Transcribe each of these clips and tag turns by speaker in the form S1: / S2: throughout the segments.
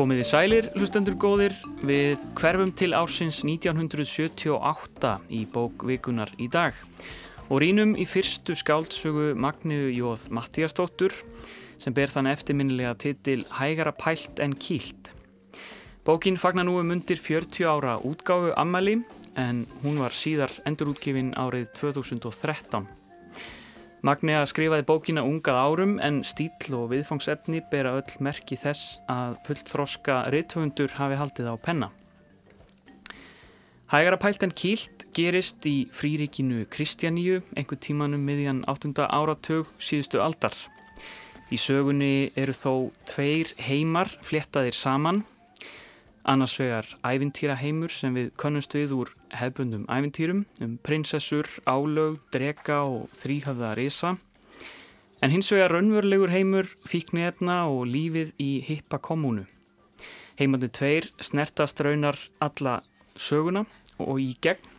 S1: Komiði sælir, hlustendur góðir, við hverfum til ásins 1978 í bókvikunar í dag og rínum í fyrstu skáldsögu Magniðu Jóð Mattíastóttur sem ber þann eftirminnilega titil Hægara pælt en kýlt. Bókin fagnar nú um undir 40 ára útgáfu Ammali en hún var síðar endurútgifin árið 2013. Magnea skrifaði bókina ungað árum en stíl og viðfangsefni bera öll merki þess að fullþroska reythundur hafi haldið á penna. Hægara pælt en kýlt gerist í fríríkinu Kristjaníu einhver tímanum miðjan 8. áratug síðustu aldar. Í sögunni eru þó tveir heimar fléttaðir saman annars vegar ævintýraheimur sem við könnumst við úr hefbundum ævintýrum um prinsessur, álög, drega og þrýhafða risa en hins vegar raunverulegur heimur fíkni efna og lífið í hippa kommunu. Heimandi tveir snertast raunar alla söguna og í gegn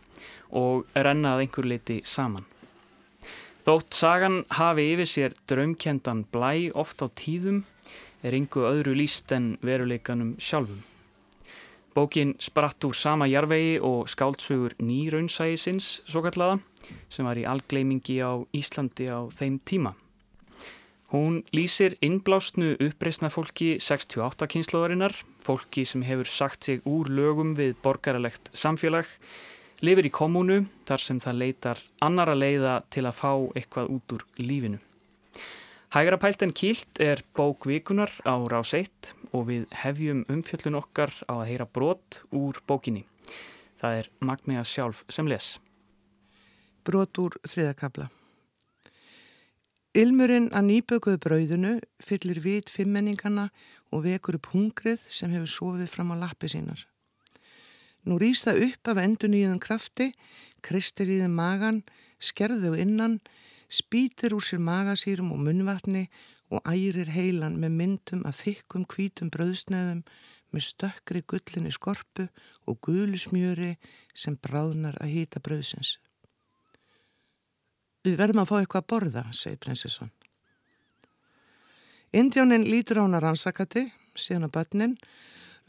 S1: og rennað einhver leiti saman. Þótt sagan hafi yfir sér draumkendan blæ oft á tíðum er einhver öðru líst en veruleikanum sjálfum. Bókin spratt úr sama jarvegi og skáltsugur nýraunsægisins svo kallaða sem var í algleimingi á Íslandi á þeim tíma. Hún lýsir innblásnu uppreysna fólki 68 kynnslóðarinnar, fólki sem hefur sagt sig úr lögum við borgaralegt samfélag, lifir í kommunu þar sem það leitar annara leiða til að fá eitthvað út úr lífinu. Hægra pælt en kýlt er bók vikunar á rás 1 og við hefjum umfjöllun okkar á að heyra brot úr bókinni. Það er Magnea sjálf sem les.
S2: Brot úr þriðakabla. Ilmurinn að nýbökuðu brauðinu fyllir vit fimmenningana og vekur upp hungrið sem hefur sofið fram á lappi sínar. Nú rýst það upp af endun í þenn krafti, kristir í þenn magan, skerðu innan, spýtir úr sér magasýrum og munvatni og ærir heilan með myndum af þykkum kvítum bröðsneðum með stökkri gullinni skorpu og gulusmjöri sem bráðnar að hýta bröðsins. Við verðum að fá eitthvað að borða, segi prinsesson. Indjánin lítur á hana rannsakati, síðan að börnin,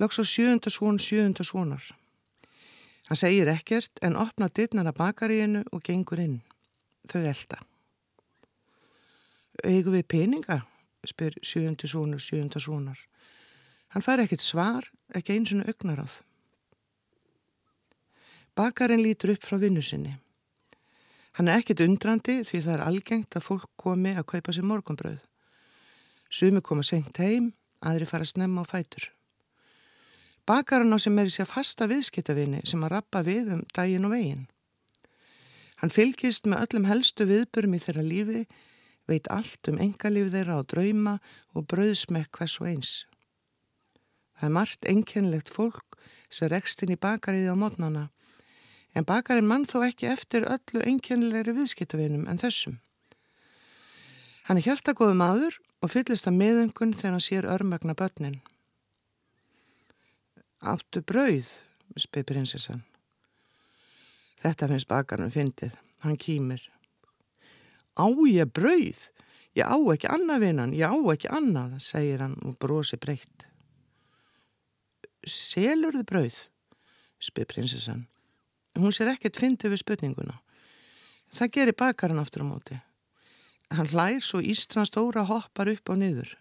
S2: lags á sjöunda svon, sjöunda svonar. Hann segir ekkert en opna dittnana bakaríinu og gengur inn. Þau elda. Eigum við peninga? spyr sjöndi sónur, sjönda sónar. Hann fær ekkert svar, ekki eins og augnar af. Bakarinn lítur upp frá vinnu sinni. Hann er ekkert undrandi því það er algengt að fólk komi að kaupa sér morgunbröð. Sumi koma senkt heim, aðri fara að snemma á fætur. Bakarinn á sem er í sér fasta viðskiptavinni sem að rappa við um daginn og veginn. Hann fylgist með öllum helstu viðbörum í þeirra lífi veit allt um engalíf þeirra á drauma og brauðsmekk hvers og eins. Það er margt enkenlegt fólk sem rekst inn í bakariði á mótnana, en bakarinn mann þó ekki eftir öllu enkenlegri viðskiptavinum en þessum. Hann er hjartagóðu maður og fyllist að meðöngun þegar hann sér örmögna börnin. Áttu brauð, spyr prinsessan. Þetta finnst bakarinn fyndið, hann kýmir. Á ég brauð? Ég á ekki annað vinnan, ég á ekki annað, segir hann og brosi breytt. Selur þið brauð? spyr prinsessan. Hún sér ekkert fyndið við spurninguna. Það gerir bakarinn aftur á móti. Hann hlær svo Ístrand stóra hoppar upp á niður.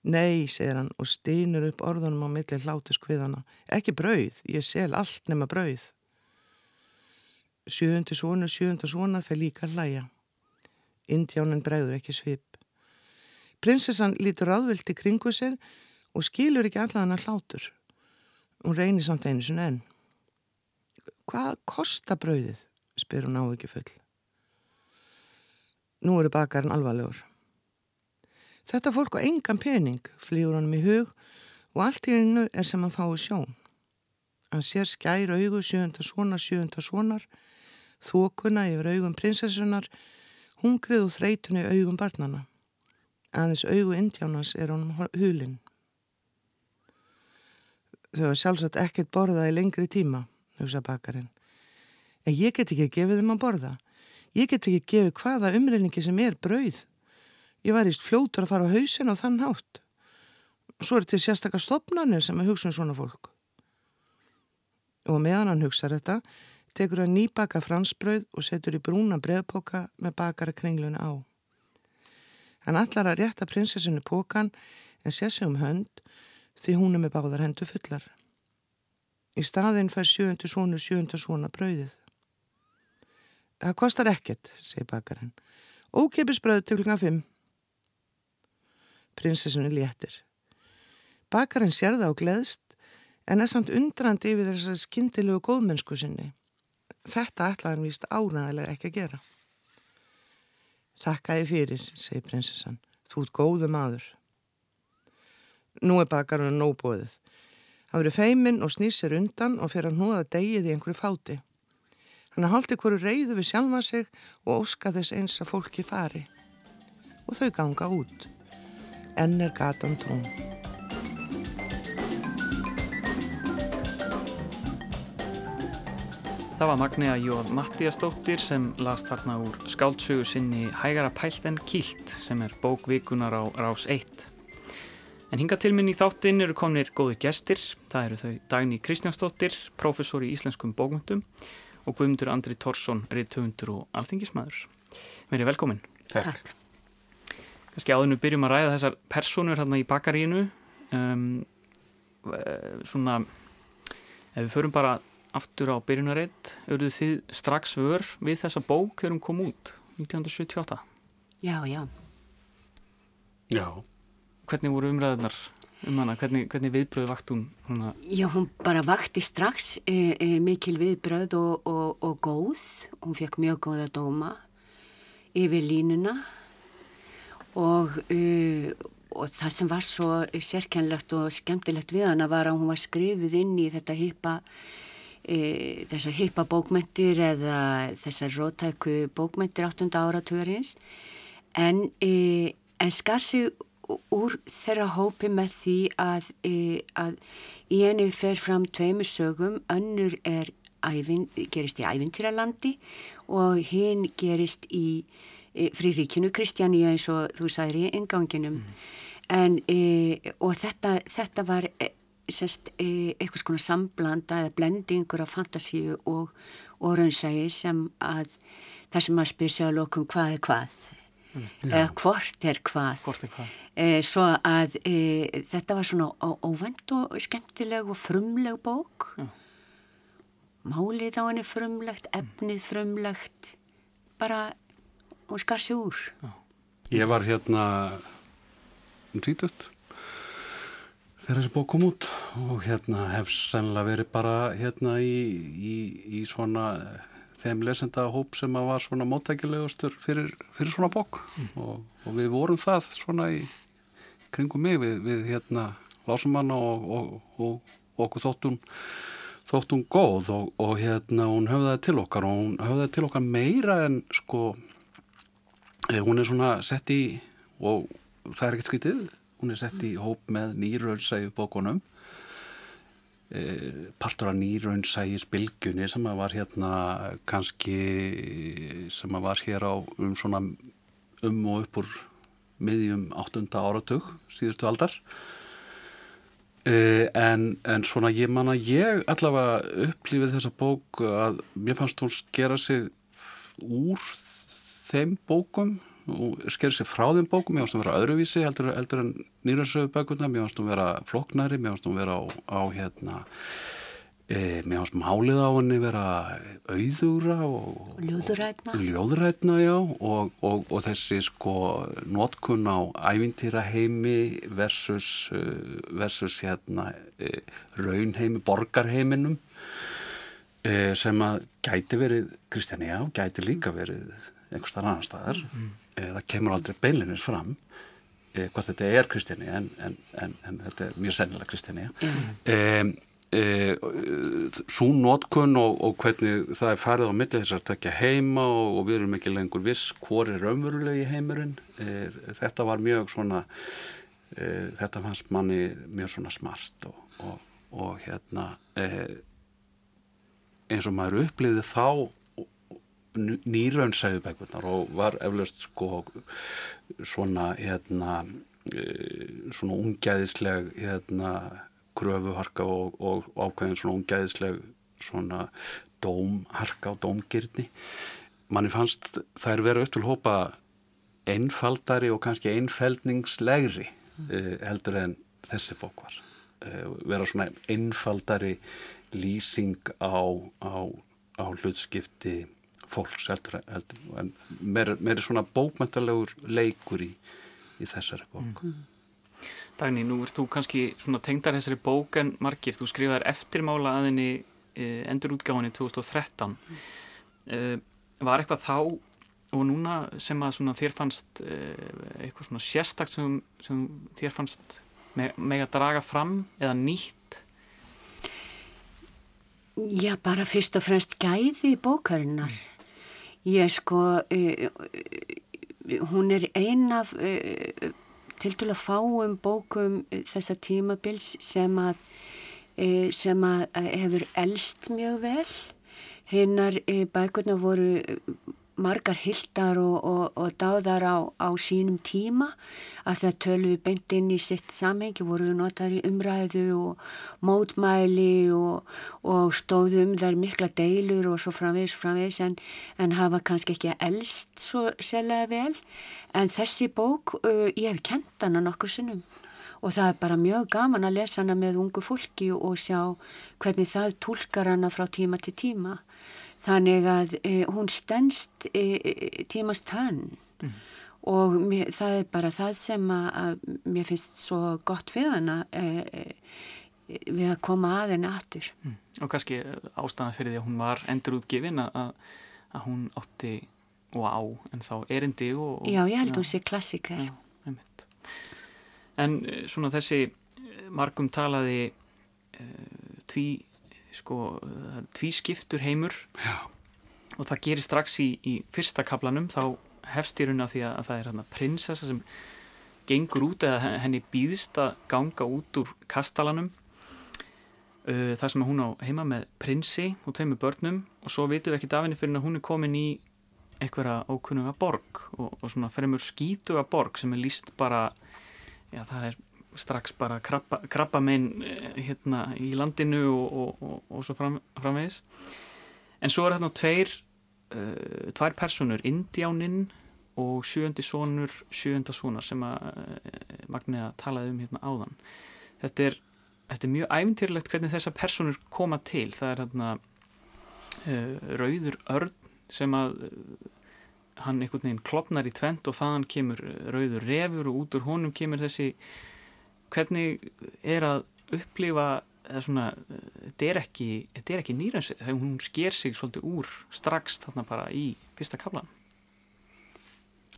S2: Nei, segir hann og steinur upp orðunum á milli hlátu skviðana. Ekki brauð, ég sel allt nema brauð. Sjöundi svona, sjöunda svona fyrir líka hlæja. Indjánin bregður ekki svip. Prinsessan lítur aðvildi kringu sig og skilur ekki allan að hlátur. Hún reynir samt einu sinna enn. Hvað kostar brauðið? spyr hún á ekki full. Nú eru bakarinn alvarlegur. Þetta fólk á engan pening flýur hann í hug og allt í hennu er sem hann fái sjón. Hann sér skæra augu sjöunda svona, sjöunda svonar þókuna yfir augum prinsessunar, hungrið og þreytunni augum barnana. Aðeins augu indjánans er honum hulinn. Þau hafa sjálfsagt ekkert borðað í lengri tíma, hugsa bakarinn. En ég get ekki að gefa þeim að borða. Ég get ekki að gefa hvaða umreyningi sem er brauð. Ég var íst fljótur að fara á hausin og þann hátt. Svo er til sérstakar stopnarnir sem að hugsa um svona fólk. Og meðan hann hugsa þetta, tekur hann nýbaka fransbröð og setur í brúna brevpoka með bakara kringluna á. Hann allar að rétta prinsessinu pokan en sé sig um hönd því hún er með báðar hendu fullar. Í staðinn fær sjöundu svonu sjöundu svona bröðið. Það kostar ekkert, segi bakarinn. Ókipis bröð til klukkan fimm. Prinsessinu léttir. Bakarinn sér það á gleðst en er samt undrandi yfir þess að skyndilegu góðmennsku sinni. Þetta ætlaði hann víst ánæðilega ekki að gera. Þakka þið fyrir, segi prinsessan. Þú ert góðu maður. Nú er bakarinn nóbóðið. Hann verið feiminn og snýr sér undan og fyrir að núða degið í einhverju fáti. Hann haldi hverju reyðu við sjálfa sig og óska þess eins að fólki fari. Og þau ganga út. Enn er gatan tón.
S1: Það var Magnea Jóð Mattíastóttir sem las þarna úr skáldsögu sinni Hægara pælt en kýlt sem er bókvikunar á Rás 1. En hinga til minn í þáttinn eru komnir góði gestir. Það eru þau Dagni Kristjánsdóttir, professor í íslenskum bókmyndum og Guðmundur Andri Tórsson, reyðtöfundur og alþingismæður. Verið velkomin.
S3: Takk.
S1: Kanski áðinu byrjum að ræða þessar personur hérna í bakarínu. Um, svona, ef við förum bara aftur á byrjunarreitt, auðvitað þið strax vör við þessa bók þegar hún kom út 1978.
S3: Já, já.
S4: Já.
S1: Hvernig voru umræðunar um hana? Hvernig, hvernig viðbröð vakt hún? Húnna?
S3: Já, hún bara vakti strax e, e, mikil viðbröð og, og, og góð. Hún fekk mjög góða dóma yfir línuna og, e, og það sem var svo sérkjænlegt og skemmtilegt við hana var að hún var skrifið inn í þetta hýpa e, þessar hýpa bókmyndir eða þessar rótæku bókmyndir 8. áratugurins en, e, en skar sig úr þeirra hópi með því að, e, að í henni fer fram tveimur sögum, önnur er ævin, gerist í ævintýralandi og hinn gerist í e, fríríkinu Kristjáni eins og þú sagðir í enganginum mm. en e, og þetta, þetta var e, sest, e, eitthvað svona samblanda eða blendingur af fantasíu og, og raunsægi sem að það sem að spyrja sér á lokum hvað er hvað Mm. eða hvort er hvað,
S1: hvort er hvað?
S3: E, svo að e, þetta var svona óvænt og skemmtileg og frumleg bók Já. málið á henni frumlegt efnið frumlegt bara hún skar sig úr Já.
S4: Ég var hérna um tvítut þegar þessi bók kom út og hérna hef sennilega verið bara hérna í, í, í svona þeim lesenda hóp sem að var svona móttækilegustur fyrir, fyrir svona bók mm. og, og við vorum það svona í kringum mig við, við hérna lásumanna og, og, og okkur þóttum þóttum góð og hérna hún höfðaði til okkar og hún höfðaði til okkar meira en sko hún er svona sett í og það er ekkert skritið hún er sett í hóp með nýröldsægu bókunum partur af nýraunsægi spilgjunni sem að var hérna kannski sem að var hér á um svona um og upp úr miðjum 8. áratug síðustu aldar en, en svona ég manna ég allavega upplýfið þessa bók að mér fannst hún skera sig úr þeim bókum og sker sér frá þeim bókum, mér finnst hún vera öðruvísi heldur, heldur en nýrasögu bækuna mér finnst hún vera floknari, mér finnst hún vera á, á hérna e, mér finnst málið á henni vera auðúra og
S3: ljóðrætna,
S4: og, ljóðrætna já, og, og, og þessi sko notkun á ævintýra heimi versus versus hérna e, raunheimi, borgarheiminum e, sem að gæti verið Kristjania og gæti líka verið einhverstað annar staðar. Mm það kemur aldrei beinlinnins fram eh, hvað þetta er Kristjáni en, en, en, en þetta er mjög sennilega Kristjáni mm. eh, eh, svo nótkun og, og hvernig það er farið á milli þess að tekja heima og, og við erum ekki lengur viss hvor er raunverulegi heimurinn þetta var mjög svona þetta fannst manni mjög svona smart og, og hérna eins og maður uppliði þá nýraunsæðubækurnar og var eflaust sko svona hérna svona ungæðisleg hérna kröfuharka og, og ákveðin svona ungæðisleg svona dómharka og dómgirni manni fannst þær vera upp til hópa einfaldari og kannski einfeldningslegri mm. heldur en þessi bók var uh, vera svona einfaldari lýsing á, á, á hlutskipti fólks heldur, heldur en meiri, meiri svona bókmæntalegur leikur í, í þessari bók mm.
S1: Dagni, nú ert þú kannski svona tengdar þessari bók en margir, þú skrifaðar eftirmála aðinni eh, endurútgáðinni 2013 mm. eh, var eitthvað þá og núna sem að þér fannst eh, eitthvað svona sérstakt sem, sem þér fannst með, með að draga fram eða nýtt
S3: Já, bara fyrst og fremst gæði bókarinnar ég sko hún er ein af til til að fáum bókum þessa tímabils sem að sem að hefur elst mjög vel. Hinnar bækurna voru margar hildar og, og, og dáðar á, á sínum tíma. Að það töluðu beint inn í sitt samhengi, voru notar í umræðu og mótmæli og, og stóðu um þar mikla deilur og svo framvegis framvegis en, en hafa kannski ekki elst svo sérlega vel. En þessi bók, uh, ég hef kent hana nokkur sinnum og það er bara mjög gaman að lesa hana með ungu fólki og sjá hvernig það tólkar hana frá tíma til tíma þannig að e, hún stendst e, tímast hönn mm. og mér, það er bara það sem að, að mér finnst svo gott við hana e, við að koma að henni aftur. Mm.
S1: og kannski ástæðan fyrir því að hún var endurútgifin að, að hún átti og á en þá erindi og,
S3: Já, ég held að hún sé klassika
S1: En svona þessi margum talaði tví sko, tvískiptur heimur.
S4: Já.
S1: og það gerir strax í, í fyrsta kaplanum þá hefst í raun af því að, að það er hérna prinsessa sem gengur út eða henni býðist að ganga út úr kastalanum. Uh, það sem hún á heima með prinsi og tveimur börnum. Og svo vitum við ekki af henni fyrir að hún er komin í einhverja ókunnuga borg og, og svona fremur skítuga borg sem er líst bara já það er strax bara krabba, krabba minn eh, hérna í landinu og, og, og svo fram, framvegis. En svo er þarna tveir uh, tvær personur, Indiáninn og sjöndi sonur sjönda sonar sem að uh, Magniða talaði um hérna áðan. Þetta er, þetta er mjög æfintýrlegt hvernig þessar personur koma til. Það er hérna uh, Rauður Örn sem að hann einhvern veginn klopnar í tvent og þaðan kemur Rauður Refur og út úr honum kemur þessi hvernig er að upplifa svona, þetta er ekki, ekki nýrans, þegar hún sker sig svolítið úr strax þarna bara í fyrsta kaflan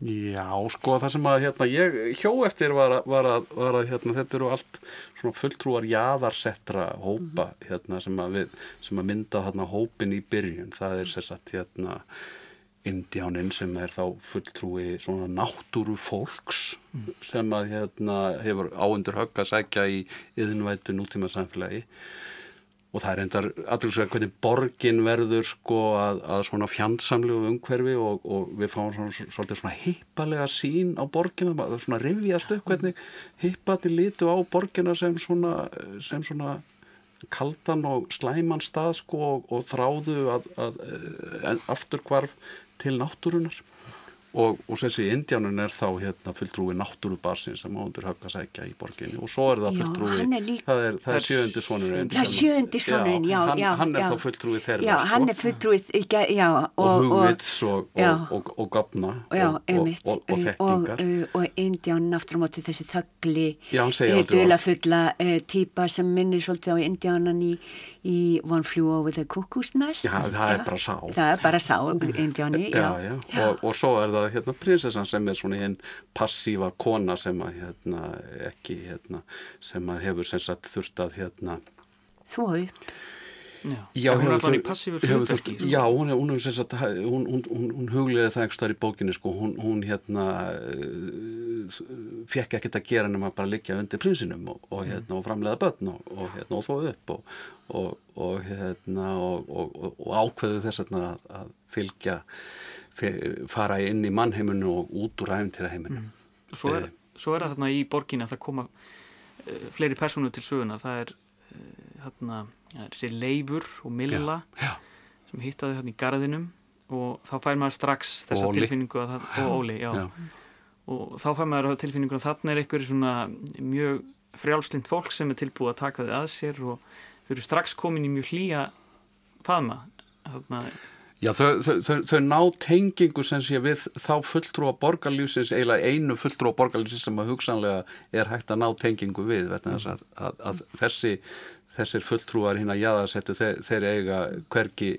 S4: Já, sko það sem að hérna, ég hjó eftir var að, var að, var að hérna, þetta eru allt svona fulltrúar jaðarsettra hópa mm -hmm. hérna, sem, að við, sem að mynda hópin í byrjun, það er sérsagt hérna Indiáninn sem er þá fulltrúi svona náttúru fólks mm. sem að hérna hefur áundur högg að segja í yðinvættu nútíma samfélagi og það er endar allur svo að hvernig borgin verður sko að, að svona fjandsamlegu umhverfi og, og við fáum svona, svona, svona hippalega sín á borgina, svona rivjast upp hvernig hippati lítu á borgina sem svona, sem svona kaldan og slæman stað sko og, og þráðu að, að, að aftur hvarf til náttúrunar og, og þessi indjánun er þá hérna, fulltrúi náttúrubarsin sem ándur höfka sækja í borginni. Og svo er það fulltrúi já, er líka, það, er, það er sjöndi svonurinn
S3: það er sjöndi svonurinn, já, já,
S4: já hann er þá fulltrúi þeirra
S3: já, hann er sko. fulltrúi já,
S4: og, og hugvits og, og gafna og þekkingar.
S3: og indjánun aftur á móti þessi þöggli dulafulla eh, týpa sem minnir svolítið á indjánan í, í One Flew Over the Cuckoo's Nest.
S4: Já, það er bara sá.
S3: Það er bara sá, indjáni
S4: og svo er það það hérna prinsessan sem er svona einn passífa kona sem að hérna ekki hérna sem að hefur sem sagt þurft að hérna
S3: Þói
S1: Já, já hún er alltaf í passífur hlutverki
S4: Já, hún er, er sem sagt hún, hún, hún, hún huglega það starf í bókinni sko, hún hérna fekk ekkert að gera nema bara liggja undir prinsinum og, og hérna og framlega börn og, og hérna og þó upp og, og hérna og ákveðu þess að, að fylgja fara inn í mannheimunu og út úr æfintýraheiminu
S1: mm. Svo er, svo er það þarna í borginna það koma uh, fleiri persónu til söguna það er uh, þarna það er sér leifur og milla
S4: Já, já.
S1: sem hittaði þarna í garðinum og þá fær maður strax þessa
S4: Óli.
S1: tilfinningu að það, og Óli, já.
S4: Já.
S1: og þá fær maður tilfinningu að þarna er einhverju svona mjög frjálslind fólk sem er tilbúið að taka þið að sér og þau eru strax komin í mjög hlýja faðma þarna,
S4: Já, þau, þau, þau, þau ná tengingu sem sé við þá fulltrúa borgarlýsins, eiginlega einu fulltrúa borgarlýsins sem að hugsanlega er hægt að ná tengingu við, vegna þess að, að, að þessi, þessir fulltrúar hinn að jaðarsettu, þeir, þeir eiga hverki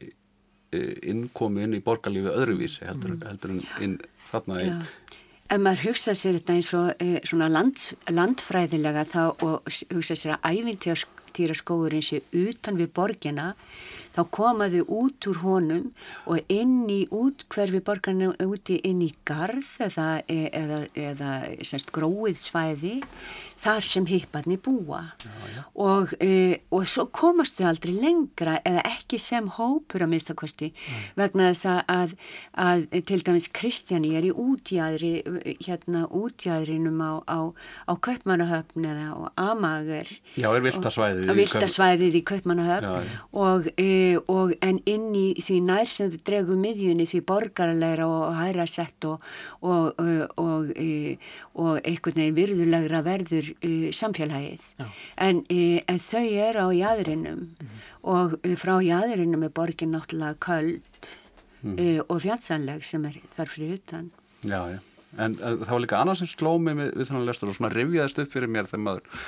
S4: innkomi inn í borgarlífi öðruvísi heldur, heldur en inn þarna
S3: Já.
S4: inn.
S3: Ef maður hugsa sér þetta eins og e, svona land, landfræðilega þá og hugsa sér að ævintýra skóðurinn sé utan við borgina þá komaðu út úr honum og inn í út hverfi borgarna úti inn í garð eða, eða, eða semst, gróið svæði þar sem hipparni búa já, já. Og, e, og svo komast þau aldrei lengra eða ekki sem hópur að minnstakosti vegna þess að, að, að til dæmis Kristjani er í útjæðri hérna útjæðrinum á, á, á Kaupmannahöfn eða á Amager
S4: Já, er viltasvæðið.
S3: viltasvæðið í Kaupmannahöfn og, e, og en inn í því nærstundu dregu miðjunni því borgarleira og hæra sett og, og, og, og, e, og einhvern veginn virðulegra verður e, samfélagið. En, e, en þau eru á jæðrinum og e, frá jæðrinum er borgin náttúrulega köld e, og fjandsanleg sem er þar fyrir utan.
S4: Já, já. En það var líka annað sem sló mig við, við þannig lestur og svona rifjaðist upp fyrir mér þegar maður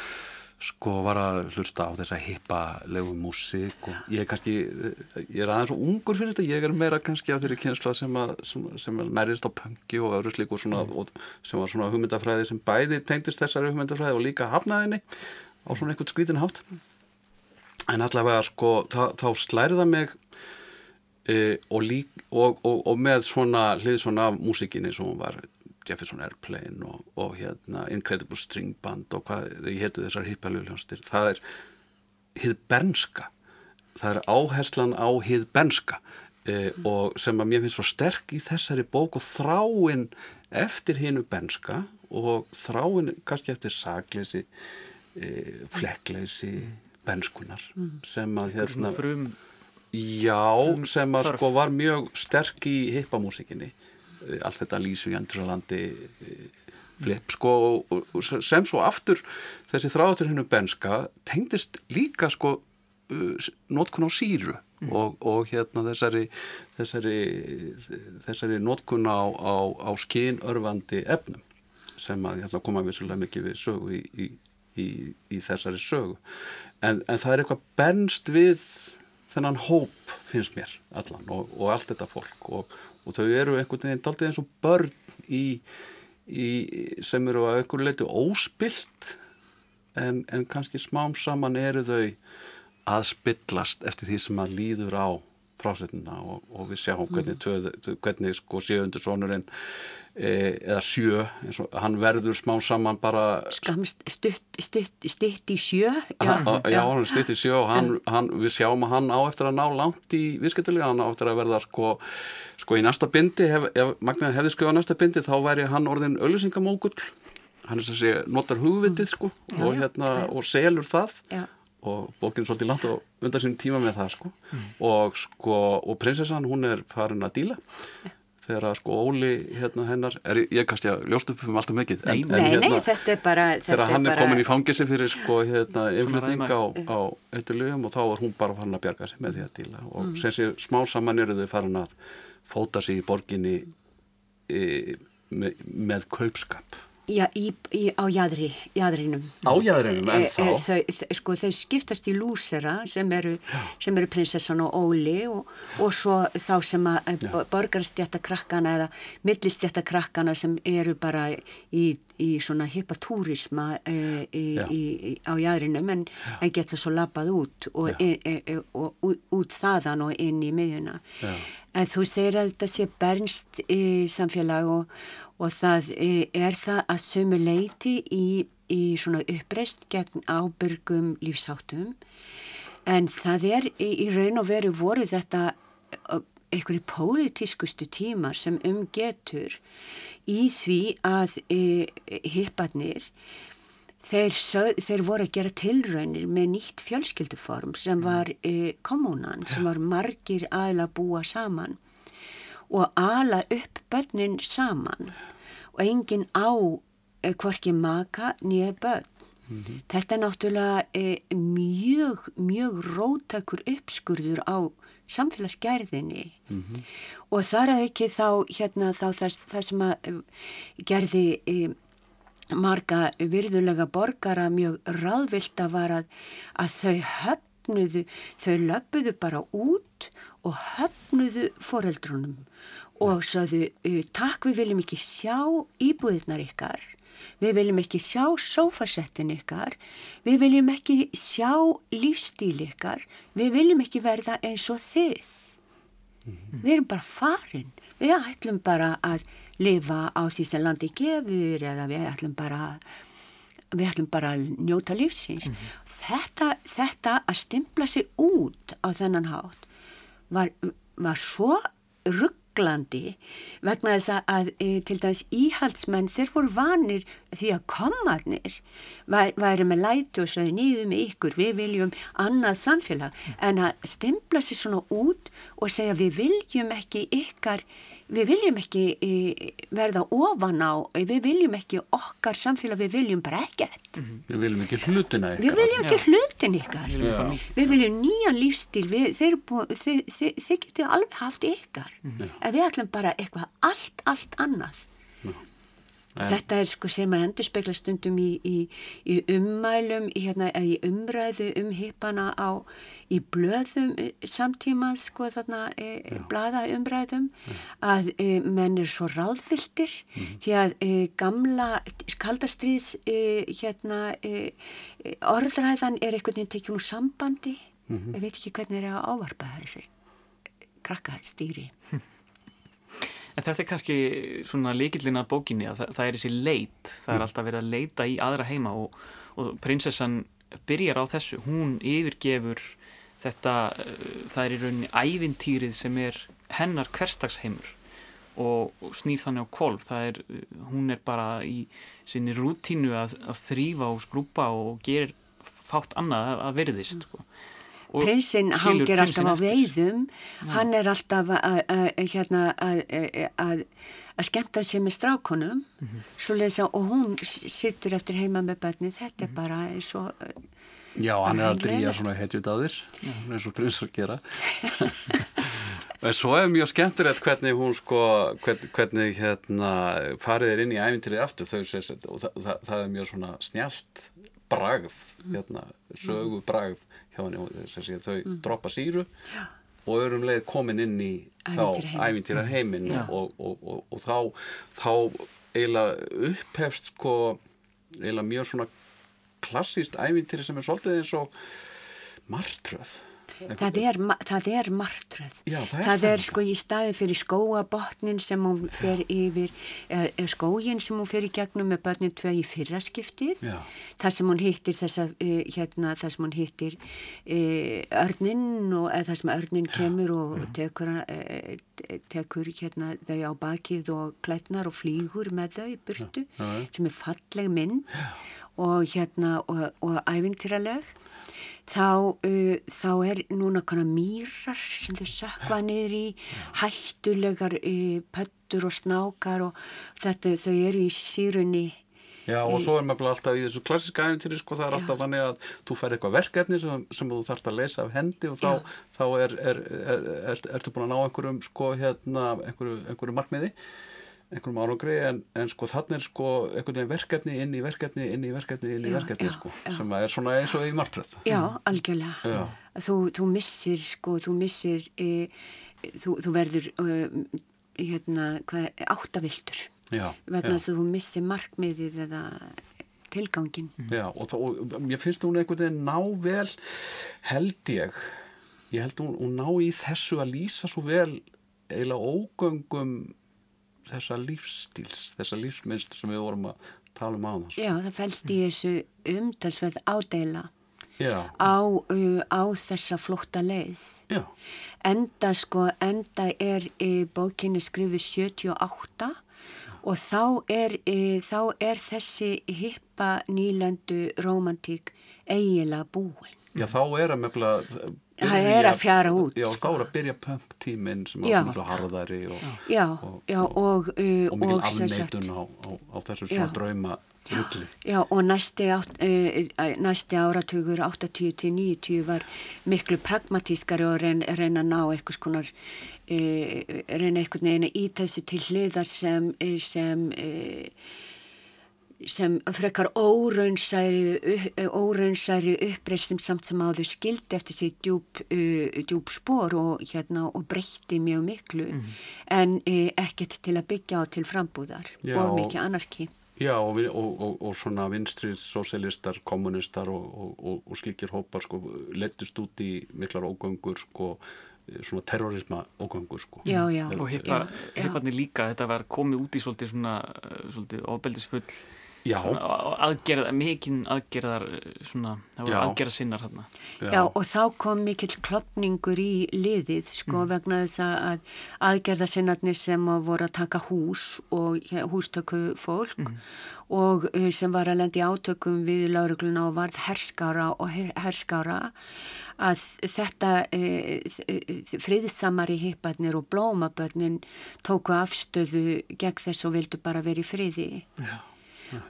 S4: sko var að hlusta á þessa hippa legu músík og ég er kannski, ég er aðeins svo ungur fyrir þetta, ég er meira kannski af þeirri kynsla sem að, sem, sem nærist á pöngi og öðru slíku svona, og, sem var svona hugmyndafræði sem bæði tengdist þessari hugmyndafræði og líka hafnaðinni á svona einhvern skrítin hátt. En allavega sko þá, þá slærða mig e, og, lík, og, og, og með svona hlið svona af músikinni sem hún var Jefferson Airplane og, og hérna Incredible String Band og hvað þau hétu þessar hippaljóðljónstir það er hið bernska. Það er áherslan á hið bernska e, og sem að mér finnst svo sterk í þessari bók og þráin eftir hinu bernska og þráin kannski eftir sakleysi e, flekkleysi benskunar sem að hérna
S1: frum
S4: Já, sem að sko var mjög sterk í hippamúsikinni allt þetta Lísu Jandrsalandi flip sko og, og sem svo aftur þessi þráður hennu benska tengdist líka sko uh, notkun á síru og, og hérna þessari þessari, þessari notkun á, á, á skynörfandi efnum sem að hérna, koma vissulega mikið við sögu í, í, í, í þessari sögu. En, en það er eitthvað benst við þennan hóp finnst mér allan og, og allt þetta fólk og, og þau eru einhvern veginn daldið eins og börn í, í, sem eru að einhverju leiti óspilt en, en kannski smám saman eru þau að spillast eftir því sem að líður á frásetnina. Og, og við sjáum hvernig, töð, hvernig sko sjöundur sonurinn eða sjö og hann verður smám saman bara
S3: skamst stutt, stutt, stutt í sjö
S4: já, já, hann stýtti sjö og hann, hann, við sjáum að hann á eftir að ná langt í viðskiptilega, hann á eftir að verða sko, sko í næsta bindi, hef, ef Magnaði hefði skrifað næsta bindi þá væri hann orðin öllusingamógull hann er sem sé, notar hugvitið sko
S3: Já,
S4: og hérna,
S3: já.
S4: og selur það. Og bókinn er svolítið langt og undan sinni tíma með það sko. Og sko, og prinsessan hún er farin að díla þegar að sko Óli hérna hennar er, ég er kannski að ljóst upp um alltaf mikið
S1: Nei,
S3: nei, nei, þetta er bara þetta
S4: þegar hann er
S3: bara,
S4: komin í fangisi fyrir sko hérna
S1: ræma.
S4: á, á eitturlöfum og þá er hún bara farin að bjarga sig með því að díla og
S3: Mm.
S4: sem sé smá saman eru þau farin að fóta sig í borginni e, með, með kaupskap
S3: já, í, í, á jæðri, jæðrinum
S4: Á jaðrinum, en þá?
S3: þau, þau- sko, þau skiptast í lúsera sem eru, sem eru prinsessan og Óli og, og svo þá sem að borgarstjætta krakkana eða millistjætta krakkana sem eru bara í, í svona hippatúrisma e, á jæðrinum en, geta svo labbað út og, e, e, e, og út, út þaðan og inn í miðjuna.
S4: Já.
S3: en þú segir að þetta sé bernst í samfélag og, og það e, er það að sömu leiti í, í svona uppreist gegn ábyrgum lífsháttum. En það er í, í raun og veru voru þetta einhverju pólitískustu tímar sem um getur í því að e, hipparnir þeir, þeir voru að gera tilraunir með nýtt fjölskylduform sem var e, kommunan, sem var margir aðla búa saman og ala upp börnin saman og engin á e, hvorki maka nýja börn. Mm -hmm. Þetta er náttúrulega e, mjög, mjög rótakur uppskurður á samfélagsgerðinni mm -hmm. og þar að ekki þá, hérna, þá það, það sem að e, gerði e, marga virðulega borgara mjög ráðvilda var að, að þau höfnuðu, þau löpuðu bara út og höfnuðu foreldrunum og saðu takk við viljum ekki sjá íbúðirnar ykkar við viljum ekki sjá sófasettin ykkar við viljum ekki sjá lífstíl ykkar við viljum ekki verða eins og þið mm -hmm. við erum bara farin við ætlum bara að lifa á því sem landi gefur eða við ætlum bara við ætlum bara að njóta lífsins mm -hmm. Þetta, þetta að stimpla sig út á þennan hátt var, var svo rugg Englandi vegna þess að e, til dæmis íhaldsmenn þeir voru vanir því að komarnir væri með lætu og sagði nýðu með ykkur, við viljum annað samfélag. En að stimpla sér svona út og segja við viljum ekki ykkar við viljum ekki e, verða ofan á, við viljum ekki okkar samfélag, við viljum bara ekkert. Mm
S4: -hmm. Við viljum ekki hlutina ykkar.
S3: Við viljum ekki hlutin ykkar. Já. Við viljum nýjan lífstíl við, þeir, þeir, þeir, þeir getið alveg haft ykkar. Mm -hmm. en við ætlum bara eitthvað allt, allt annað En. Þetta er sko sem maður endur spekla stundum í, í, í ummælum, í, hérna, í umræðu um hippana á, í blöðum eh, samtíma sko þarna e, blada umræðum Já. að e, menn er svo ráðvildir mm. því að e, gamla kaldastriðs hérna orðræðan er einhvern veginn tekjum úr sambandi, mm -hmm. ég veit ekki hvernig það er að ávarpa þessi krakka stýri.
S1: En þetta er kannski svona líkillin að bókinni að það, það er þessi leit, það er mm. alltaf verið að leita í aðra heima og, og prinsessan byrjar á þessu, hún yfirgefur þetta, uh, það er í rauninni ævintýrið sem er hennar hverstagsheimur og, og snýr þannig á kolf, það er, hún er bara í sinni rútínu að, að þrýfa og skrúpa og gerir fátt annað að verðist, sko
S3: prinsinn hangir alltaf á veiðum. Ja. hann er alltaf hérna, að skemta sér með strákonum mm -hmm. lesa, og hún sittur eftir heima með börni þetta er mhm. bara eins og
S4: Já, hann er að svona hetjut á þér eins og prinsar gera en svo er mjög skemmtilegt hvernig hún sko hvernig, hvernig hérna farið er inn í æfintilið aftur. Þau, og það, það, það er mjög svona snjált bragð hérna, sögu bragð hjá henni. Þess að þau mm. droppa síru Já. og örum leið komin inn í ævintýra heiminn og, og, og, og þá, þá eiginlega upphefst sko eiginlega mjög svona klassíst ævintýri sem er svolítið eins og martröð
S3: það er, það er martröð. Já, það er, það er sko í staði fyrir skóabotnin sem hún fer Já. yfir eða skógin sem hún fer í gegnum með börnin tvei í fyrraskiptið þar sem hún hittir þessa e, hérna þar sem hún hittir e, örnin og þar sem örnin kemur og tekur, e, tekur hérna þau á bakið og klætnar og flýgur með þau burtu sem er falleg mynd. Og hérna og, og ævintýraleg þá, uh, þá er núna konar mýrar sem þau sakva niður í hættulegar uh, pöttur og snákar og þetta þau eru í sírunni.
S4: Já og svo er maður alltaf í þessu klassiska æfintýri sko það er alltaf þannig að þú fær eitthvað verkefni sem, sem þú þarfst að lesa af hendi og þá, þá er, er, er, ertu búin að ná einhverjum sko hérna einhverju, einhverju markmiði einhverjum árangri en, en sko þannig er sko einhvern veginn verkefni inn í verkefni inn í verkefni inn í já, verkefni já, sko já. sem er svona eins og í margtröð
S3: Já, algjörlega. Þú, þú missir sko, þú missir e, þú, þú verður e, hérna, áttavildur. Þess að þú missir markmiðið eða tilgangin
S4: Já, og, þá, og ég finnst hún einhvern veginn ná vel held ég ég held hún, hún ná í þessu að lýsa svo vel eiginlega ógöngum þessa lífstíls, þessa lífsmynst sem við vorum að tala um á
S3: þess. Já, það fælst í þessu umtalsverð ádela á, uh, á þessa flótta leið. Já. Enda sko, enda er í bókinni skrifið 78 og þá er, e, þá er þessi hippa nýlendu romantík eiginlega búin.
S4: Já, þá er að mefnilega...
S3: Það er að fjara út.
S4: Já,
S3: sko.
S4: þá er að byrja punk-tíminn sem var mjög harðari og,
S3: Já,
S4: og,
S3: já, og, uh,
S4: og mikil afneitun á, á, á þessu svona drauma rulli.
S3: Já, og næsti, átt, uh, næsti áratugur 80 til 90 var miklu pragmatískari og reyna, reyna að ná eitthvað skonar uh, reyna einhvern veginn að í þessu til hliðar sem sem uh, sem frekar óraunsæri, upp- óraunsæri uppreistum samt sem áður skildi eftir sig djúb, uh, djúb spór og, hérna, og breytti mjög miklu en uh, ekkert til að byggja á til frambúðar
S4: Já,
S3: og mikið anarki.
S4: Já, og, og, og, og svona vinstrið, sósialistar, kommunistar og, og, og, og slíkir hópar sko, lettist út í miklar ógöngur sko, svona terrorisma ógöngur sko.
S3: Já, já.
S1: og hipparnir líka, þetta var komið út í svolítið svona, uh, svolítið ofbeldisfull aðgerða, mikinn aðgerðar svona, það voru
S4: Já.
S1: aðgerða sinnar hérna
S3: Já, og þá kom mikill klopningur í liðið, sko, vegna þess að aðgerðasinnarnir sem að voru að taka hús og hústöku fólk og uh, sem var að lendi átökum við laurugluna og varð herskára og her, herskára að þetta uh, friðsamari hipparnir og blómabörnin tóku afstöðu gegn þess og vildu bara vera í friði.
S4: já,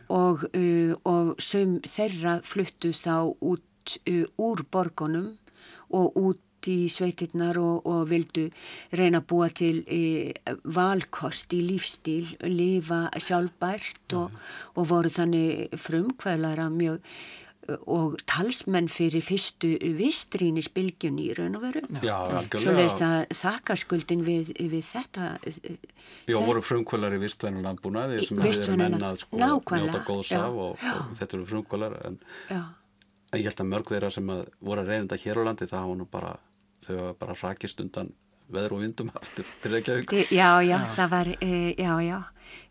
S3: og, uh, og sum þeirra fluttu þá út uh, úr borgunum og út í sveitirnar og, og vildu reyna að búa til uh, valkost í lífstíl, lifa sjálfbært og, og voru þannig frumkvæðlara mjög uh, og talsmenn fyrir fyrstu vistrínisbylgjun í raun og veru.
S4: já,
S3: Svo
S4: algjörlega.
S3: að þakkarskuldin við, við þetta uh,
S4: Já,
S3: þe-
S4: voru frumkvölari vistvænu landbúnaði sem hefur mennað sko,
S3: nákvæmlega,
S4: njóta góðs
S3: já,
S4: af og, og þetta eru frumkvölar en,
S3: já.
S4: en ég held að mörg þeirra sem að voru að reynda hér á landi það hafa nú bara, þau hafa bara rakist undan veður og vindum aftur til Reykjavík.
S3: Þi- Já, já, það var, e, já, já,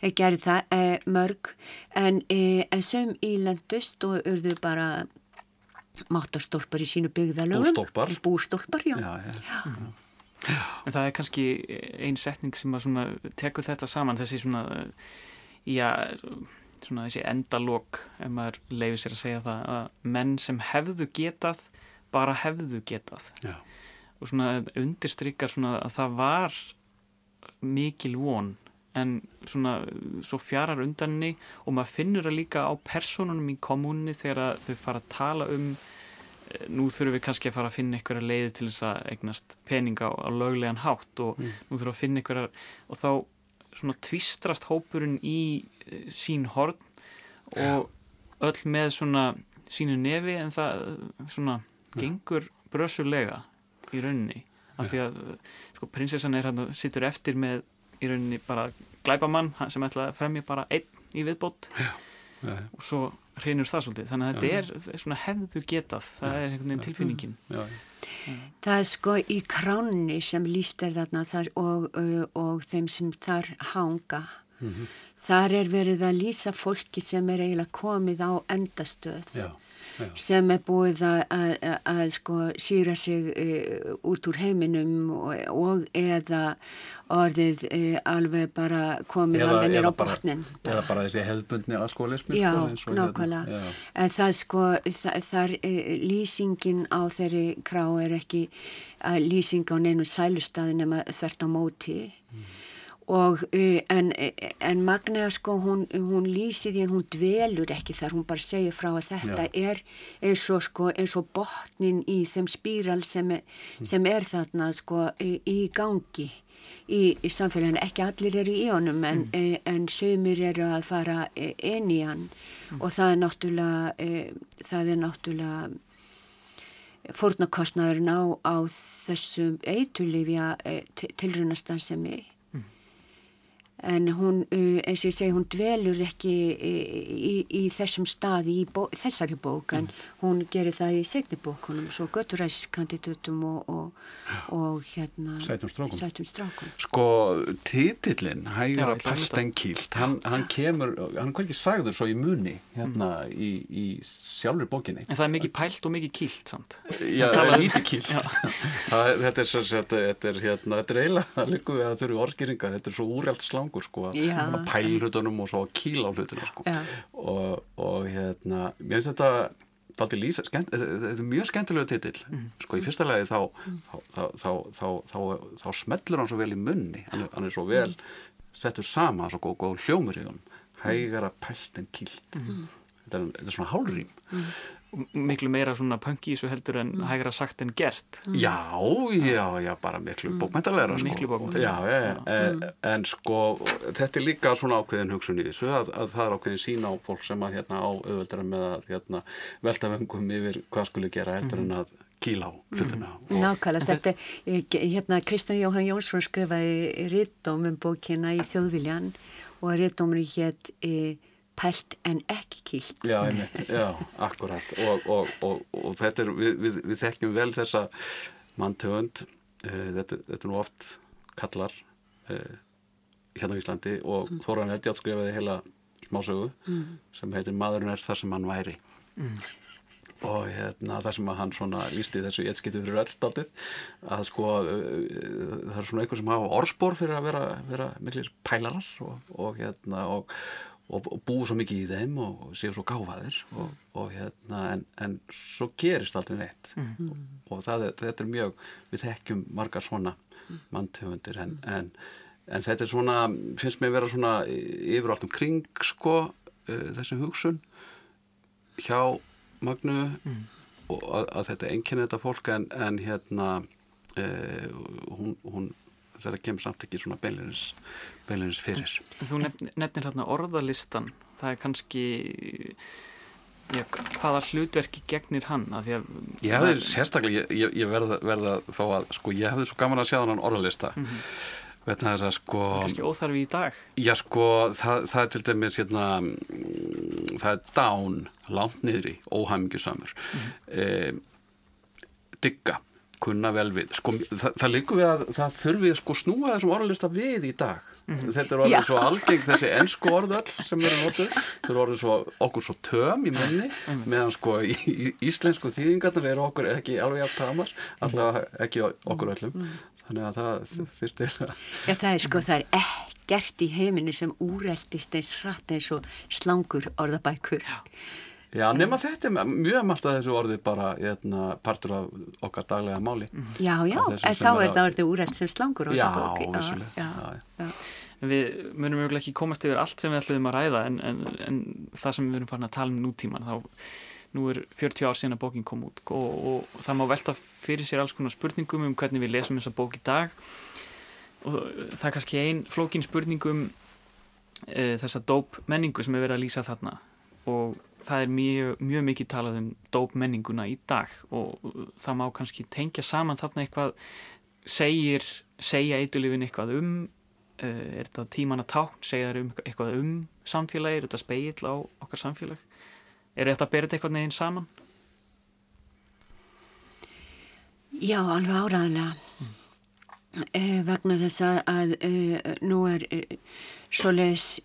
S3: ég gerði það e, mörg, en, e, en sem ílendust og urðu bara máttarstólpar í sínu byggðalögum.
S4: Bústólpar.
S3: Bústólpar, já.
S4: Já, já,
S1: En það er kannski ein setning sem að svona tekur þetta saman, þessi svona, já, svona þessi endalok, ef maður leifir sér að segja það, að menn sem hefðu getað, bara hefðu getað.
S4: já.
S1: Og svona undirstrykar svona að það var mikil von, en svona svo fjarar undanni og maður finnur það líka á personunum í kommunni þegar að þau fara að tala um eh, nú þurfum við kannski að fara að finna einhverja leiði til þess að eignast peninga á, á löglegan hátt og nú þurfum við að finna einhverja og þá svona tvistrast hópurinn í eh, sín horn og öll með svona sínu nefi en það eh, svona gengur brösulega í rauninni. Af því að sko prinsessan er hann sittur eftir með í rauninni bara glæpamann hann sem ætla að fremja bara einn í viðbót.
S4: Já, já.
S1: og svo hrinur það svolítið. Þannig að þetta er, er svona hefðu getað. Það er einhvern veginn tilfinningin.
S4: Já.
S3: Það er sko í kránni sem líst er þarna þar og, uh, og þeim sem þar hanga. Þar er verið að lýsa fólki sem er eiginlega komið á endastöð.
S4: já, já.
S3: sem er búið að, sko síra sig uh, út úr heiminum og, og eða orðið uh, alveg bara komið alveg nýr á
S4: bara,
S3: botnin.
S4: eða bara þessi hefðbundni alkoholismi
S3: Já,
S4: sko, hérna.
S3: nákvæmlega.
S4: Já.
S3: En það sko, það, þar uh, lýsingin á þeirri krá er ekki lýsing á neinu sælustadi nema þvert á móti. Og, uh, en, en Magnea sko hún, hún lýsi því en hún dvelur ekki þar, hún bara segir frá að þetta er eins og sko eins og botnin í þeim spíral sem er, sem er þarna sko í, í gangi í, í samfélaginu, ekki allir eru í honum en, mm. en sömur eru að fara eh, inn í hann. Og það er náttúrulega e, það er náttúrulega fórnarkostnaðurinn á, á þessum eitulifja tilrunastan sem er en hún, uh, eins og ég segi, hún dvelur ekki í, í, í þessum staði í bó, þessari bók en hún gerir það í segni bókunum svo götturæskandidatum og, og, og hérna
S4: Sætum strákum.
S3: sætum strákum.
S4: Sko, titillin, Hægra
S1: að
S4: Peltenkílt, hann, hann kemur, hann er ekki sagður svo í muni hérna í, í sjálfur bókinni.
S1: en það er mikið pælt og mikið kýlt samt.
S4: Já,
S1: um-
S4: lítið er- Þetta er, svo, þetta, þetta er, hérna, þetta er eiginlega, það líku við að þau eru orðskýringar, þetta er svo úrjalt slang sérfræðingur sko
S3: Já.
S4: að pæla hlutunum og svo að kýla á hlutina sko.
S3: Já.
S4: og, og hérna mér finnst þetta Lýsa, skemmt, þetta er mjög skemmtilegu titill sko í fyrsta lagi þá þá, þá, þá, þá, smellur hann svo vel í munni hann, er- hann er svo vel settur sama svo góð, góð hljómur í hann hægara pælt en kýlt þetta, er, þetta er svona hálrým
S1: Og miklu meira svona punk í þessu heldur en
S3: Mm.
S1: hægra sagt en gert.
S4: Já, já, já, bara miklu bókmæntalegra sko.
S1: Miklu bókmenntalega.
S4: Já, já, en, en sko þetta er líka svona ákveðin hugsun í þessu að, að það er ákveðin sín á fólk sem að hérna á auðveldara með að hérna, velta vöngum yfir hvað skuli gera heldur en að kýla á hlutina. Og,
S3: Nákvæmlega, þetta, er- hérna Kristján Jóhann Jónsson skrifaði rittdóm um bókina í Þjóðviljan og rittdómurinn hétt e, Pælt en ekki kýlt.
S4: Já, einmitt, já, akkurat. Og, og, og, og þetta er, við, við, við þekkjum vel þessa manntöfund uh, þetta, þetta er nú oft kallar uh, hérna á Íslandi. Og mm. Þóran Eldjátt skrifaði heila smásögu sem heitir Maðurinn er það sem hann væri. Og hérna það sem hann svona lísti þessu ég skipti fyrir öll daldið að sko uh, það er svona einhver sem hafa orðspor fyrir að vera, vera miklir pælarar og, og hérna og, og, og búið svo mikið í þeim og, og séu svo gáfaðir og, og hérna en, en svo gerist aldrei neitt. Og, og það er, þetta er mjög við þekkjum margar svona manntegundir en, en, en þetta er svona finnst mér vera svona yfir allt um kring sko uh, þessi hugsun hjá Magnu og að, að þetta enginni þetta fólk en, en hérna uh, hún, hún þetta kemur samt ekki svona beinleirins beinleirins fyrir.
S1: Þú nefnir, nefnir hérna orðalistan. Það er kannski já, hvaða hlutverki gegnir hann?
S4: Ég hefði sérstaklega, ég, ég, verða verð að fá að, sko, ég hefði svo gaman að sjá þannig orðalista. Mm -hmm. að sko
S1: kannski óþarfi í dag.
S4: Já sko, það, það er til dæmis hérna, það er dán langt niðri, óhæmingjusamur mm. digga kunna vel við. Sko, það, það líkur við að það þurfi sko snúa þessum orðalista við í dag. Þetta er orðið
S3: Já.
S4: svo algeng þessi ennsku orðöll sem eru notuð. Þau eru orðið svo, okkur svo töm í munni. Meðan sko í, í íslensku þýðingarnar eru okkur ekki alveg að tamas allavega ekki okkur öllum. Þannig að það fyrst er að
S3: Já, það er sko, það er ekkert í heiminu sem úreltist eins hratt eins og slangur orðabækur.
S4: Já, nema þetta er mjög margt að þessu orði bara hérna, partur af okkar daglega máli.
S3: Já, já, en þá
S4: er
S3: orðið úrelt sem slangur
S4: Já, vissulega.
S3: Já,
S4: Já,
S3: já.
S1: En við munum mögulega ekki komast yfir allt sem við ætlum að ræða en, en, en það sem við erum farin að tala um nútíman þá nú er 40 ár síðan að bókin kom út og, og það má velta fyrir sér alls konar spurningum um hvernig við lesum þessa bók í dag og það er kannski ein flókin spurningum e, þessa dóp menningu sem er verið að lýsa þarna og það er mjög, mjög mikið talað um dóp menninguna í dag og það má kannski tengja saman þarna eitthvað segir, segja eitulifin eitthvað um uh, er þetta tíman að tákn, segja þær um eitthvað um samfélagi, er þetta speill á okkar samfélag er þetta að bera þetta eitthvað neginn saman
S3: Já, alveg áræðanlega. Eh, vegna þess að, eh, nú er eh, svoleiðis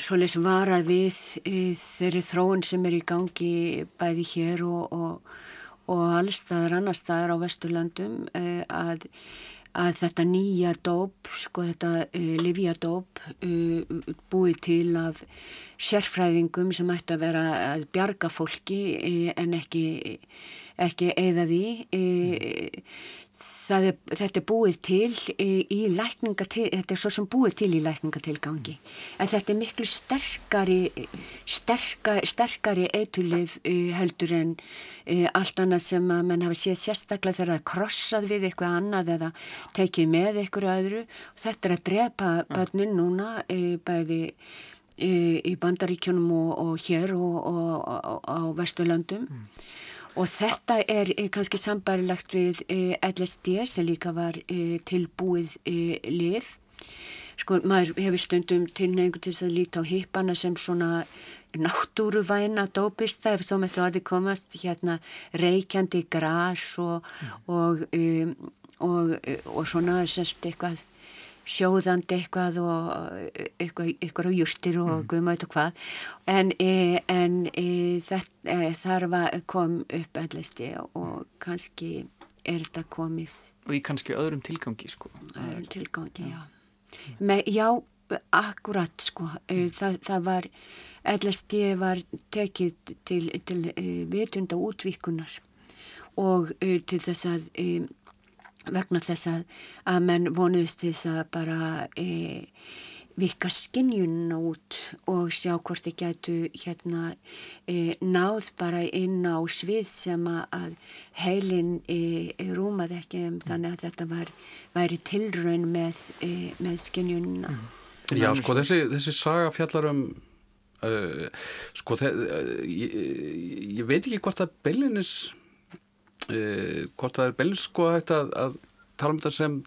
S3: svoleiðis varað við eh, þeirri þróun sem er í gangi bæði hér og, og, og allstaðar annar staðar á Vesturlandum eh, að, að þetta nýja dóp, sko þetta uh, livjadóp uh, búið til af sérfræðingum sem ætti að vera að bjarga fólki en ekki, ekki eða því. Það er, þetta er búið til í lækningatil, þetta er svo sem búið til í lækningatilgangi. En þetta er miklu sterkari, sterka, sterkari eitulif uh, heldur en uh, allt annað sem að menn hafa séð sérstaklega þegar það er krossað við eitthvað annað eða tekið með eitthvað öðru. Þetta er að drepa börnin núna uh, bæði í bandaríkjunum og, og hér og, á Vesturlandum. Og þetta er eh, kannski sambarilagt við eh, LSD sem líka var eh, tilbúið lif. Sko, maður hefur stundum tilneigingu til þess að líta á hippana sem svona náttúruvæna dópista ef svo mættu að þið komast hérna reykjandi gras og, og, um, og, og svona semst eitthvað sjóðandi eitthvað og eitthvað, eitthvað á jústir og mm. guðmætt og hvað en, e, en e, þetta, e, þar var, kom upp allisti og kannski er þetta komið
S1: og í kannski öðrum tilgangi sko.
S3: öðrum tilgangi, já. Me, já, akkurat sko, það, það var LSD var tekið til, til vitunda útvíkunar og til þess að vegna þess að, að menn vonuðist þess að bara e, vika skinnjunna út og sjá hvort þið getu hérna e, náð bara inn á svið sem að heilin e, rúmað ekki um þannig að þetta var, væri tilraun með, e, með skinnjunna. Mm.
S4: Já sko þessi, þessi saga fjallar um uh, sko þe uh, ég, ég veit ekki hvort að Bellinis uh, hvort það er Bellinis sko að, að tala um þetta sem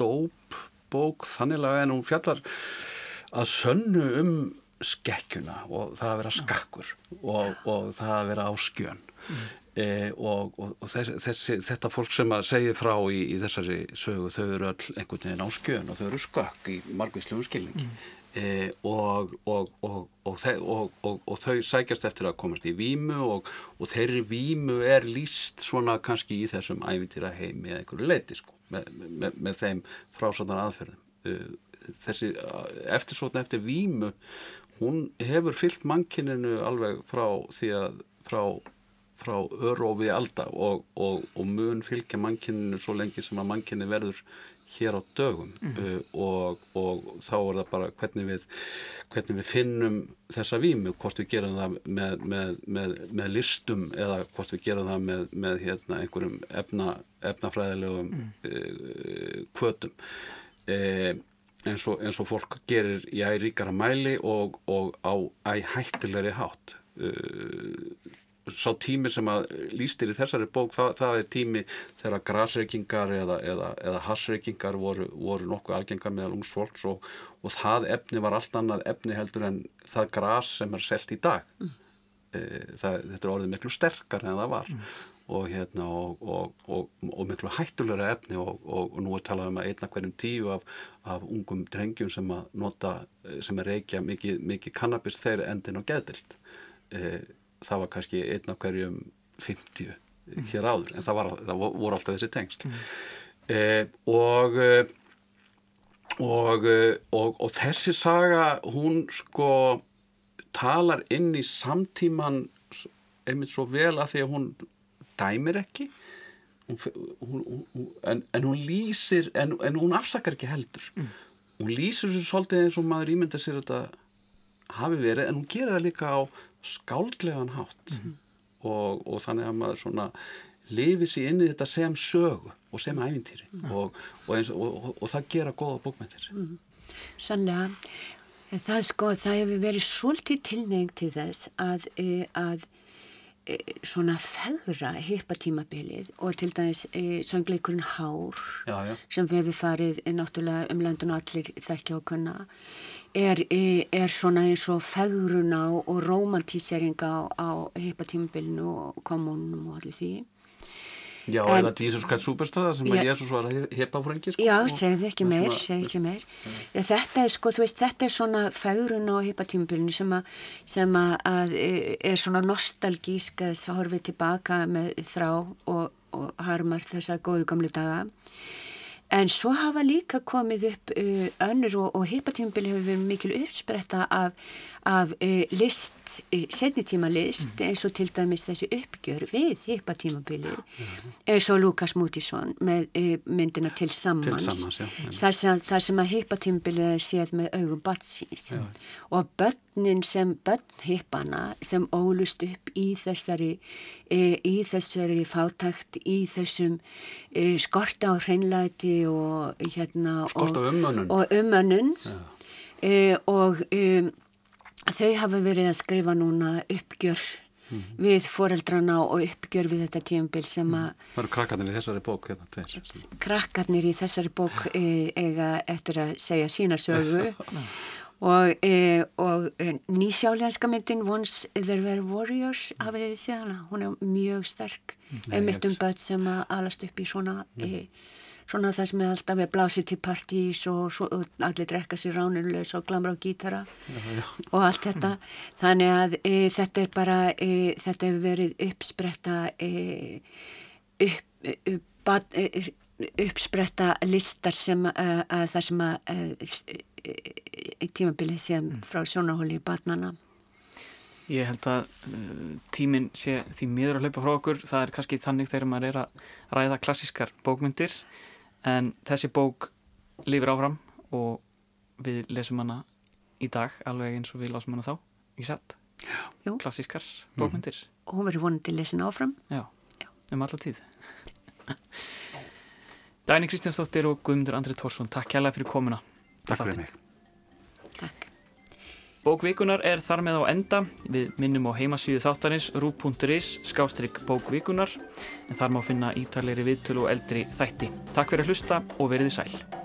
S4: dóp bók þannig en hún fjallar að sönnu um skekkjuna og það að vera skakkur og, og það að vera á skjön mm. e, og, og, þessi, þessi, þetta fólk sem að segja frá í, í þessari sögu þau eru öll einhvern veginn á skjön og þau eru skakk í margvíslegum skilningi mm. E, og þau sækjast eftir að komast í vímu og þeirri vímu er líst svona kannski í þessum ævintýra heimi eða einhverju leiti sko með, með, með þeim frásáttan aðferðum. Uh, þessi eftirsótna eftir výmu hún hefur fyllt mannkininu alveg frá því að frá, frá alda og, og, og mun fylgja mannkininu svo lengi sem að mannkinu verður hér á dögum mm. uh, og, og þá er það bara hvernig við, hvernig við finnum þessa výmu, hvort við gerum það með, með, með, með listum eða hvort við gerum það með hérna, einhverjum efna, efnafræðilegum mm. uh, kvötum uh, eins og, eins og fólk gerir í æríkara mæli og, og á æ hættilegri hátt uh, sá tími sem að lístir í þessari bók, það, það er tími þegar grasreikingar eða, eða, eða hasreikingar voru, voru nokkuð algengar meðal ungs fólks og, og það efni var allt annað efni heldur en það gras sem er selt í dag mm. e, það, þetta er orðið miklu sterkar en það var mm. og, hérna, og, og miklu hættulegra efni og nú er talað um að einna hverjum tíu af, af ungum drengjum sem að nota, sem er reykja mikið, mikið kannabis þeir endin og geðdilt e, það var kannski einn af hverjum 50 mm. hér áður en það, var, það voru alltaf þessi tengst mm. eh, og, og, og og þessi saga hún sko talar inn í samtíman einmitt svo vel að því að hún dæmir ekki hún, hún, en, en hún lýsir en, en hún afsakar ekki heldur mm. hún lýsir þessu svolítið eins og maður ímynda sér þetta hafi verið en hún gerir það líka á skáldlegan hátt mm -hmm. og, og þannig að maður svona lifið sér inn í þetta sem sögu og sem æfintýri mm -hmm. og, og, og það gera góða bókmyndir mm -hmm.
S3: Sannlega það sko, það hefur verið svolítið tilnefing til þess að, e, að e, svona fegra heipatímabilið og til dæmis e, söngleikurinn Hár
S4: já, já.
S3: sem við hefum farið náttúrulega um löndun og allir þekkja og kunna er, er svona eins og fegruna og romantíseringa á, á heipatímabilinu og kommunum og allir því.
S4: Já, en, eða Jesus Christ Superstar sem að Jesus var heipafrengi sko,
S3: Já, segði ekki meir, segði ekki meir. Ja, Þetta er sko, þú veist, þetta er svona fegruna á heipatímabilinu sem að sem að er svona nostalgísk að að horfið tilbaka með þrá og, og harmar þessar góðu gamlu daga En svo hafa líka komið upp uh, önnur og, og heipatímabili hefur verið mikil uppspretta af, af uh, list, uh, setnitíma list mm. eins og til dæmis þessi uppgjör við heipatímabili mm. eins og Lukas Mútisson með myndina til sammans,
S4: til sammans já,
S3: þar, sem, þar sem að heipatímabili séð með augum batsins og börnin sem börn heipana sem ólust upp í þessari, uh, í þessari fátakt, í þessum uh, skorta á hreinlæti og hérna
S4: og umönnun
S3: og, umönnun. E, og e, þau hafa verið að skrifa núna uppgjör mm -hmm. við foreldrana og uppgjör við þetta tíumbil sem að
S4: Það eru krakkarnir í þessari bók hérna,
S3: Krakkarnir í þessari bók e, eiga eftir að segja sína sögu og, e, og e, nýsjálenska myndin Once There Were Warriors hafið þið séðana, hún er mjög sterk. Einmitt um börn sem að alast upp í svona e, svona það sem er alltaf við blásið til partís og, og allir drekka sér ránulegs og glamra á gítara já, já. og allt þetta. Þannig að þetta er bara þetta hefur verið uppspretta upp, upp e, uppspretta listar sem uh, að það sem að tímabilið sem frá sjónarhóli í barnana
S1: Ég held að uh, tíminn sé því miður að hlaupa frá okkur. Það er kannski þannig þegar maður er að ræða klassískar bókmyndir. En þessi bók lifir áfram og við lesum hana í dag alveg eins og við lásum hana þá í sett.
S3: Jú.
S1: klassískar bókmyndir.
S3: Og hún verður vonandi lesin áfram.
S1: Já,
S3: Já.
S1: um alla tíð. Dæni Kristjánsdóttir og Guðmundur Andri Tórsson Takk kærlega fyrir komuna
S4: Takk fyrir mig.
S3: Takk
S1: Bókvíkunar er þar með á enda við minnum á heimasíðu þáttarins rú.is skástrygg bókvíkunar en þar má finna ítalegri viðtölu og eldri þætti. Takk fyrir að hlusta og veriði sæl.